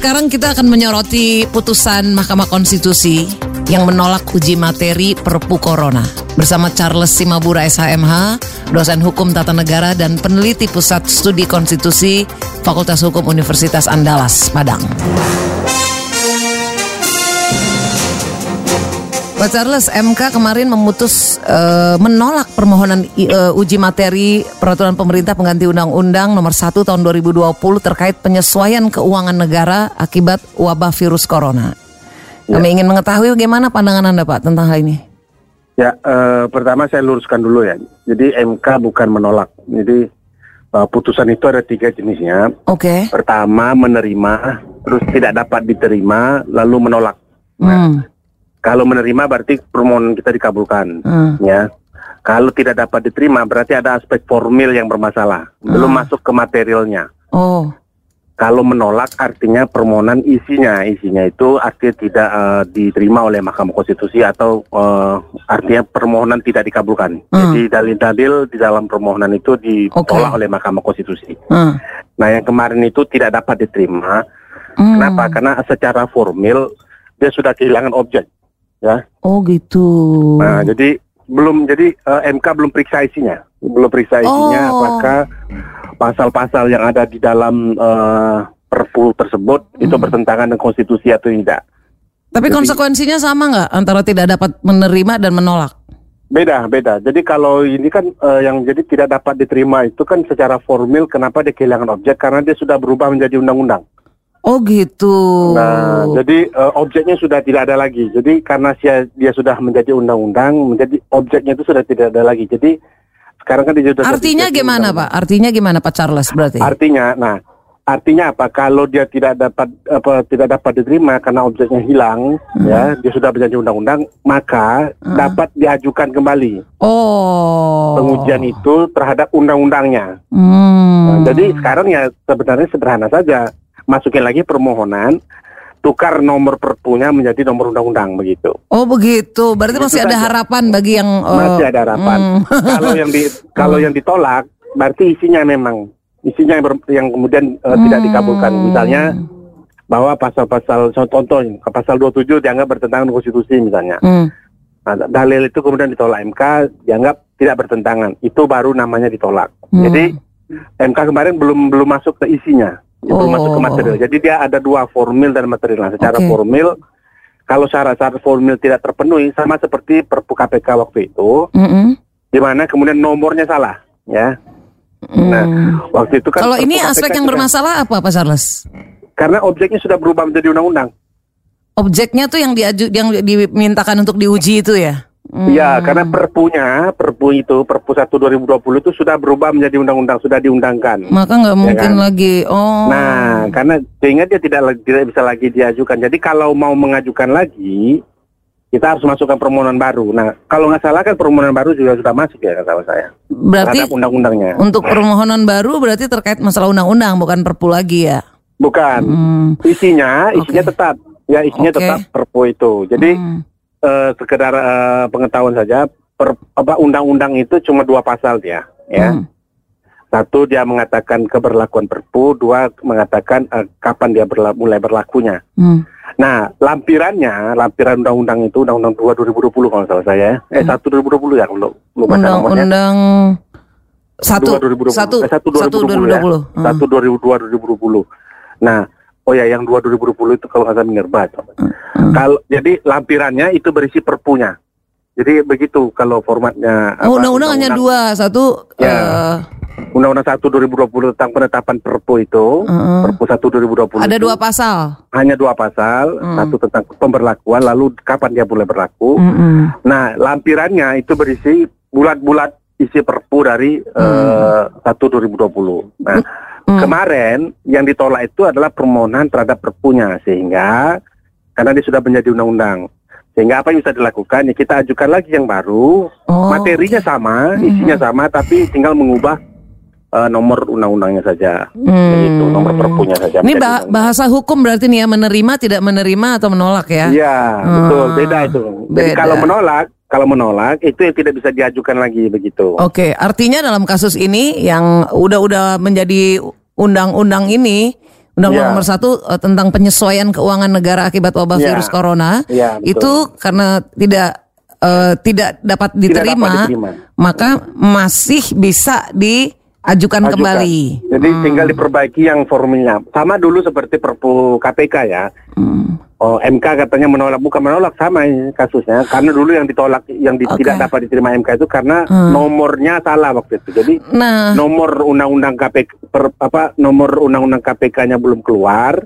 sekarang kita akan menyoroti putusan Mahkamah Konstitusi yang menolak uji materi Perpu Corona. Bersama Charles Simabura SHMH, dosen hukum tata negara dan peneliti Pusat Studi Konstitusi Fakultas Hukum Universitas Andalas, Padang. Pak Charles, MK kemarin memutus uh, menolak permohonan uh, uji materi peraturan pemerintah pengganti undang-undang nomor 1 tahun 2020 terkait penyesuaian keuangan negara akibat wabah virus corona. Ya. Kami ingin mengetahui bagaimana pandangan Anda Pak tentang hal ini. Ya, uh, pertama saya luruskan dulu ya. Jadi MK bukan menolak. Jadi uh, putusan itu ada tiga jenisnya. Oke. Okay. Pertama menerima, terus tidak dapat diterima, lalu menolak. Nah, hmm kalau menerima berarti permohonan kita dikabulkan, hmm. ya. Kalau tidak dapat diterima berarti ada aspek formil yang bermasalah, hmm. belum masuk ke materialnya. Oh. Kalau menolak artinya permohonan isinya, isinya itu artinya tidak uh, diterima oleh Mahkamah Konstitusi atau uh, artinya permohonan tidak dikabulkan. Hmm. Jadi dalil-dalil di dalam permohonan itu ditolak okay. oleh Mahkamah Konstitusi. Hmm. Nah yang kemarin itu tidak dapat diterima. Hmm. Kenapa? Karena secara formil dia sudah kehilangan objek ya. Oh gitu. Nah, jadi belum jadi uh, eh, MK belum periksa isinya. Belum periksa isinya oh. apakah pasal-pasal yang ada di dalam uh, Perpu tersebut hmm. itu bertentangan dengan konstitusi atau tidak. Tapi jadi, konsekuensinya sama nggak antara tidak dapat menerima dan menolak? Beda, beda. Jadi kalau ini kan uh, yang jadi tidak dapat diterima itu kan secara formil kenapa dia kehilangan objek karena dia sudah berubah menjadi undang-undang. Oh gitu. Nah, jadi uh, objeknya sudah tidak ada lagi. Jadi karena dia, dia sudah menjadi undang-undang, menjadi objeknya itu sudah tidak ada lagi. Jadi sekarang kan dia sudah. Artinya gimana Pak? Artinya gimana Pak Charles berarti? Artinya, nah, artinya apa? Kalau dia tidak dapat apa tidak dapat diterima karena objeknya hilang, hmm. ya, dia sudah menjadi undang-undang, maka hmm. dapat diajukan kembali. Oh. Pengujian itu terhadap undang-undangnya. Hmm. Nah, jadi sekarang ya sebenarnya sederhana saja masukin lagi permohonan tukar nomor perpunya menjadi nomor undang-undang begitu. Oh begitu, berarti Itu masih ada harapan bagi yang uh, masih ada harapan. Hmm. kalau yang di kalau yang ditolak berarti isinya memang isinya yang, ber, yang kemudian uh, hmm. tidak dikabulkan. Misalnya bahwa pasal-pasal contoh pasal 27 dianggap bertentangan dengan konstitusi misalnya. Hmm. Nah, dalil itu kemudian ditolak MK dianggap tidak bertentangan. Itu baru namanya ditolak. Hmm. Jadi MK kemarin belum belum masuk ke isinya itu oh. masuk ke material. Jadi dia ada dua formil dan material. Nah, secara okay. formil, kalau syarat-syarat formil tidak terpenuhi, sama seperti Perpu KPK waktu itu, mm -hmm. di mana kemudian nomornya salah, ya. Mm. Nah, waktu itu kan. Kalau ini aspek yang bermasalah apa, Pak Charles? Karena objeknya sudah berubah menjadi undang-undang. Objeknya tuh yang diaju, yang dimintakan untuk diuji itu ya? Iya, hmm. karena perpunya, perpu itu, perpu 1 2020 itu sudah berubah menjadi undang-undang, sudah diundangkan. Maka nggak ya mungkin kan? lagi. Oh. Nah, karena sehingga dia tidak tidak bisa lagi diajukan. Jadi kalau mau mengajukan lagi, kita harus masukkan permohonan baru. Nah, kalau nggak salah kan permohonan baru juga sudah masuk ya kata saya. Berarti undang-undangnya. Untuk permohonan baru berarti terkait masalah undang-undang, bukan perpu lagi ya? Bukan. Hmm. Isinya, isinya okay. tetap. Ya, isinya okay. tetap perpu itu. Jadi hmm uh, sekedar uh, pengetahuan saja, per, apa undang-undang itu cuma dua pasal dia, ya. Hmm. Satu dia mengatakan keberlakuan Perpu, dua mengatakan uh, kapan dia berla mulai berlakunya. Hmm. Nah, lampirannya, lampiran undang-undang itu undang-undang 2 2020 kalau salah saya. Eh, hmm. 1 2020 ya kalau lupa Undang-undang satu, satu, eh, satu, 2020, 2020, ya. Hmm. Satu 2020. Nah, Oh ya, yang 2 2020 itu kalau nggak salah Minerba. Hmm. Kalau jadi lampirannya itu berisi perpunya. Jadi begitu kalau formatnya. Oh, undang-undang hanya dua, satu. Ya. Uh... Undang-undang satu 2020 tentang penetapan perpu itu, uh-uh. perpu satu 2020. Ada itu, dua pasal. Hanya dua pasal, uh satu tentang pemberlakuan, lalu kapan dia boleh berlaku. Uh-uh. Nah, lampirannya itu berisi bulat-bulat isi perpu dari uh, satu 2020. Nah. Hmm. Kemarin yang ditolak itu adalah permohonan terhadap perpunya sehingga karena dia sudah menjadi undang-undang. Sehingga apa yang bisa dilakukan ya kita ajukan lagi yang baru. Oh, materinya okay. sama, hmm. isinya hmm. sama tapi tinggal mengubah uh, nomor undang-undangnya saja. Hmm. Itu nomor perpunya saja. Ini bah bahasa hukum berarti nih ya menerima tidak menerima atau menolak ya? Iya, hmm. betul. Beda itu. Beda. Jadi kalau menolak kalau menolak itu yang tidak bisa diajukan lagi begitu. Oke, artinya dalam kasus ini yang udah-udah menjadi undang-undang ini, Undang-Undang Ya. nomor satu eh, tentang penyesuaian keuangan negara akibat wabah Ya. virus corona Ya, betul. itu karena tidak eh, tidak dapat diterima, dapat diterima. maka masih bisa diajukan Ajukan. kembali. Jadi tinggal diperbaiki yang formulnya. Sama dulu seperti Perpu KPK ya. Hmm. Oh, MK katanya menolak, bukan menolak sama kasusnya. Karena dulu yang ditolak, yang di- Oke. tidak dapat diterima MK itu karena Hmm. nomornya salah waktu itu. Jadi Nah, nomor undang-undang KPK, per- apa nomor undang-undang KPK-nya belum keluar,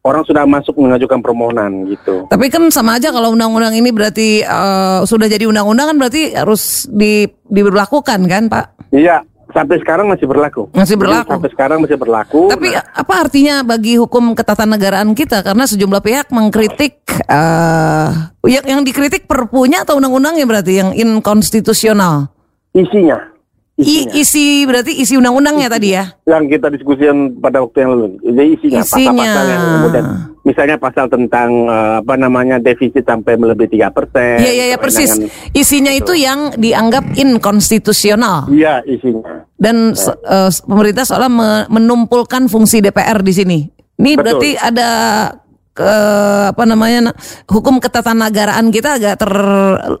orang sudah masuk mengajukan permohonan gitu. tapi kan sama aja kalau undang-undang ini berarti eh, sudah jadi undang-undang kan berarti harus di, diberlakukan kan, Pak? Iya, sampai sekarang masih berlaku. Masih Jadi berlaku. sampai sekarang masih berlaku. Tapi Nah, apa artinya bagi hukum ketatanegaraan kita? Karena sejumlah pihak mengkritik eh yang, yang dikritik perpunya atau undang-undangnya berarti yang inkonstitusional. isinya, I, isinya. isi berarti isi undang-undangnya tadi ya. yang kita diskusikan pada waktu yang lalu. Jadi isinya, Isinya. pasal-pasal yang kemudian misalnya pasal tentang eh, apa namanya defisit sampai melebihi tiga persen. Iya iya ya, persis. Isinya itu yang dianggap inkonstitusional Iya isinya. dan eh, pemerintah seolah me- menumpulkan fungsi DPR di sini. Ini Betul. berarti ada ke apa namanya hukum ketatanegaraan kita agak ter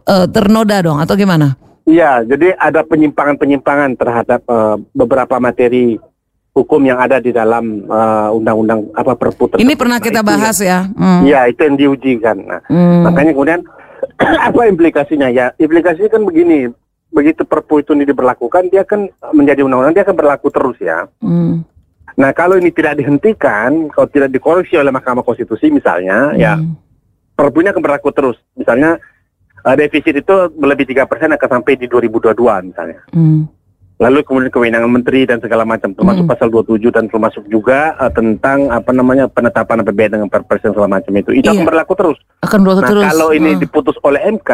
eh, ternoda dong atau gimana? Iya, jadi ada penyimpangan-penyimpangan terhadap eh, beberapa materi hukum yang ada di dalam eh, undang-undang apa perpu. Ini pernah Nah, kita itu bahas ya. ya. Hmm. Iya, itu yang diujikan. Nah, Hmm. makanya kemudian apa implikasinya ya? Implikasinya kan begini, begitu perpu itu ini diberlakukan, dia kan menjadi undang-undang, dia akan berlaku terus ya. Hmm. Nah, kalau ini tidak dihentikan, kalau tidak dikoreksi oleh Mahkamah Konstitusi misalnya, ya Hmm. perpu ini akan berlaku terus. Misalnya eh, defisit itu melebihi tiga persen akan sampai di 2022 misalnya. Hmm. Lalu kemudian kewenangan menteri dan segala macam, termasuk Mm. pasal 27 dan termasuk juga eh, tentang apa namanya penetapan APBN dengan perpres dan segala macam itu. Itu akan Iya. berlaku terus. Akan berlaku Nah, terus. kalau ini Hmm. diputus oleh MK,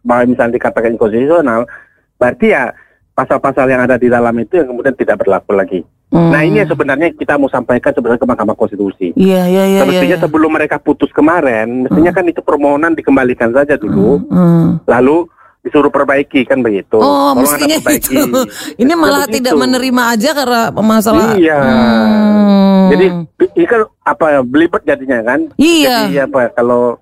bahwa misalnya dikatakan inkonstitusional, berarti ya pasal-pasal yang ada di dalam itu yang kemudian tidak berlaku lagi. Hmm. Nah, ini yang sebenarnya kita mau sampaikan sebenarnya ke Mahkamah Konstitusi. Iya iya iya. Semestinya iya. sebelum mereka putus kemarin, mestinya kan itu permohonan dikembalikan saja dulu, Hmm. lalu disuruh perbaiki kan begitu. Oh, Tolong mestinya perbaiki. itu. Ini malah tidak itu. menerima aja karena masalah. Iya. Hmm. Jadi ini kan apa ya belibet jadinya kan? Iya. Jadi apa kalau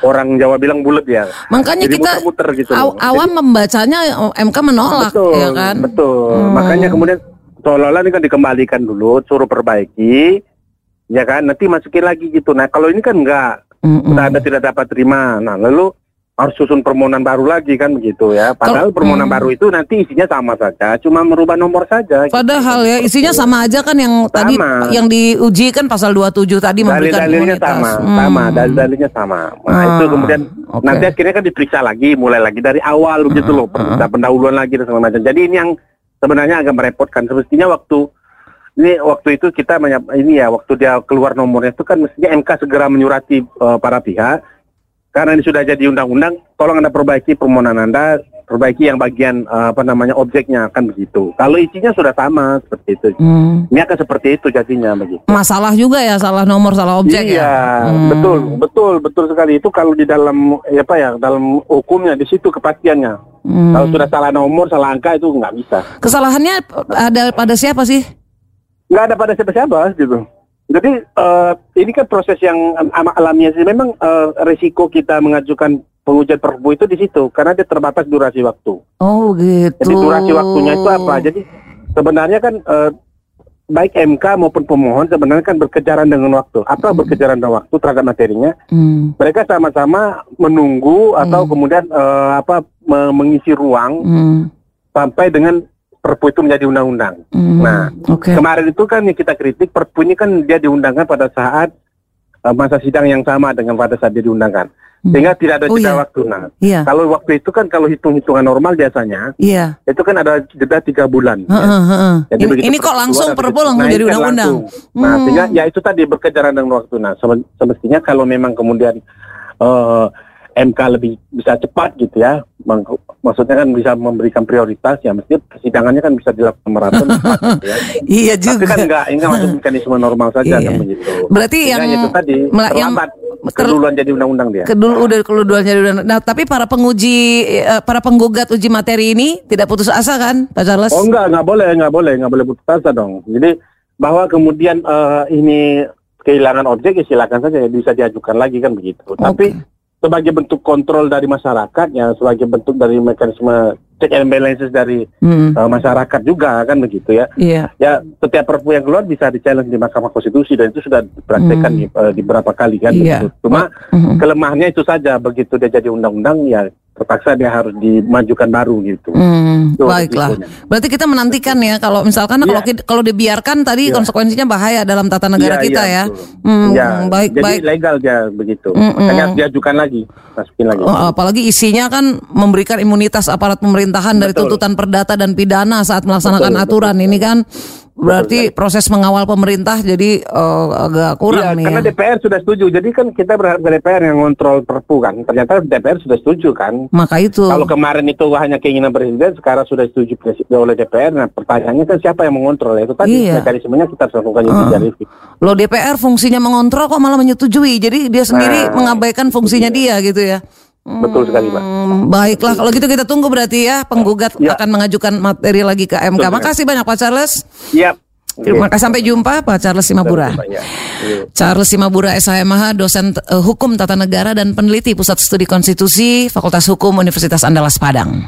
orang Jawa bilang bulat ya. Makanya Jadi kita muter-muter gitu aw- awam membacanya oh, MK menolak betul, ya kan. Betul. Hmm. Makanya kemudian seolah-olah ini kan dikembalikan dulu, suruh perbaiki, ya kan? Nanti masukin lagi gitu. Nah kalau ini kan enggak, Mm-mm. Nah, Anda tidak dapat terima. Nah lalu harus susun permohonan baru lagi kan begitu ya. Padahal Kalau- permohonan hmm. baru itu nanti isinya sama saja, cuma merubah nomor saja. gitu. Padahal ya isinya sama aja kan yang tadi Sama. yang diuji kan pasal 27 tadi memberikan Dalil-dalilnya imunitas. sama, Hmm. sama, dalil-dalilnya sama. Nah, Ah, itu kemudian oke. nanti akhirnya kan diperiksa lagi, mulai lagi dari awal begitu loh, ah. pendahuluan lagi dan segala macam. Jadi ini yang sebenarnya agak merepotkan. Semestinya waktu ini waktu itu kita menyap, ini ya waktu dia keluar nomornya itu kan mestinya MK segera menyurati eh, para pihak karena ini sudah jadi undang-undang, tolong anda perbaiki permohonan anda, perbaiki yang bagian eh, apa namanya objeknya kan begitu. Kalau isinya sudah sama seperti itu, Hmm. ini akan seperti itu jadinya begitu. Masalah juga ya salah nomor salah objek iya, ya. Hmm. betul, betul, betul sekali. Itu kalau di dalam ya apa ya, dalam hukumnya di situ kepastiannya. Hmm. Kalau sudah salah nomor, salah angka itu nggak bisa. Kesalahannya ada pada siapa sih? Nggak ada pada siapa-siapa gitu. Jadi eh, ini kan proses yang amat alamiah sih. Memang eh, resiko kita mengajukan pengujian perpu itu di situ karena dia terbatas durasi waktu. Oh gitu. Jadi durasi waktunya itu apa? Jadi sebenarnya kan eh, baik MK maupun pemohon sebenarnya kan berkejaran dengan waktu. Apa berkejaran dengan waktu terhadap materinya? Hmm. mereka sama-sama menunggu atau kemudian eh, apa me- mengisi ruang Hmm. sampai dengan perpu itu menjadi undang-undang. Hmm. Nah, oke. Kemarin itu kan yang kita kritik perpu ini kan dia diundangkan pada saat eh, masa sidang yang sama dengan pada saat dia diundangkan. Sehingga tidak ada Oh, jeda iya. waktu. Nah, Iya. kalau waktu itu kan kalau hitung-hitungan normal biasanya Iya. itu kan ada jeda tiga bulan. ya. Heeh, heeh. Jadi Ini, kok langsung perpu langsung jadi undang-undang. Nah, Hmm. sehingga ya itu tadi berkejaran dengan waktu. Nah, sem- semestinya kalau memang kemudian eh, MK lebih bisa cepat gitu ya, maksudnya kan bisa memberikan prioritas ya, mestinya persidangannya kan bisa dilakukan maraton ya. Iya Tapi juga. kan enggak, ini kan masuk mekanisme normal saja Iya. kan begitu. Berarti Sehingga yang itu tadi yang keduluan jadi undang-undang dia. Kedul udah keduluan jadi undang. Nah, tapi para penguji eh, para penggugat uji materi ini tidak putus asa kan, Pak Charles? Oh enggak, enggak boleh, enggak boleh, enggak boleh putus asa dong. Jadi bahwa kemudian eh, ini kehilangan objek ya silakan saja bisa diajukan lagi kan begitu. Tapi sebagai bentuk kontrol dari masyarakat ya sebagai bentuk dari mekanisme check and balances dari Hmm. eh, masyarakat juga kan begitu ya. Iya. Ya setiap perpu yang keluar bisa di-challenge di Mahkamah Konstitusi dan itu sudah dipraktekkan di, eh, di beberapa kali kan Iya. begitu. Cuma Mhm. kelemahannya itu saja begitu dia jadi undang-undang ya terpaksa dia harus dimajukan baru gitu. Hmm, Itu baiklah. risikonya. Berarti kita menantikan ya kalau misalkan kalau Iya. kita- kalau dibiarkan tadi Iya. konsekuensinya bahaya dalam tata negara Iya, kita iya, ya. betul. Hmm, Ya, baik jadi baik. legal dia begitu. Mm-mm. Makanya harus diajukan lagi, masukin lagi. Oh, apalagi isinya kan memberikan imunitas aparat pemerintahan dari Betul. tuntutan perdata dan pidana saat melaksanakan Betul, aturan ini kan berarti Betul, proses mengawal pemerintah jadi eh, agak kurang Iya, nih karena ya. DPR sudah setuju. Jadi kan kita berharap ke DPR yang ngontrol perpu kan. Ternyata DPR sudah setuju kan. Maka itu Kalau kemarin itu hanya keinginan presiden, sekarang sudah setuju oleh DPR. Nah, pertanyaannya kan siapa yang mengontrol? Itu tadi Iya. mekanismenya kita harus lakukan judicial review. Loh DPR fungsinya mengontrol kok malah menyetujui. Jadi dia sendiri Nah, mengabaikan fungsinya dia gitu ya. Betul sekali, Pak. Hmm, baiklah kalau gitu kita tunggu berarti ya penggugat Ya. akan mengajukan materi lagi ke MK. Betul, Makasih banyak Pak Charles. Iya. Terima kasih sampai jumpa Pak Charles Simabura. Iya. Charles Simabura SHMH, dosen eh, hukum tata negara dan peneliti Pusat Studi Konstitusi Fakultas Hukum Universitas Andalas Padang.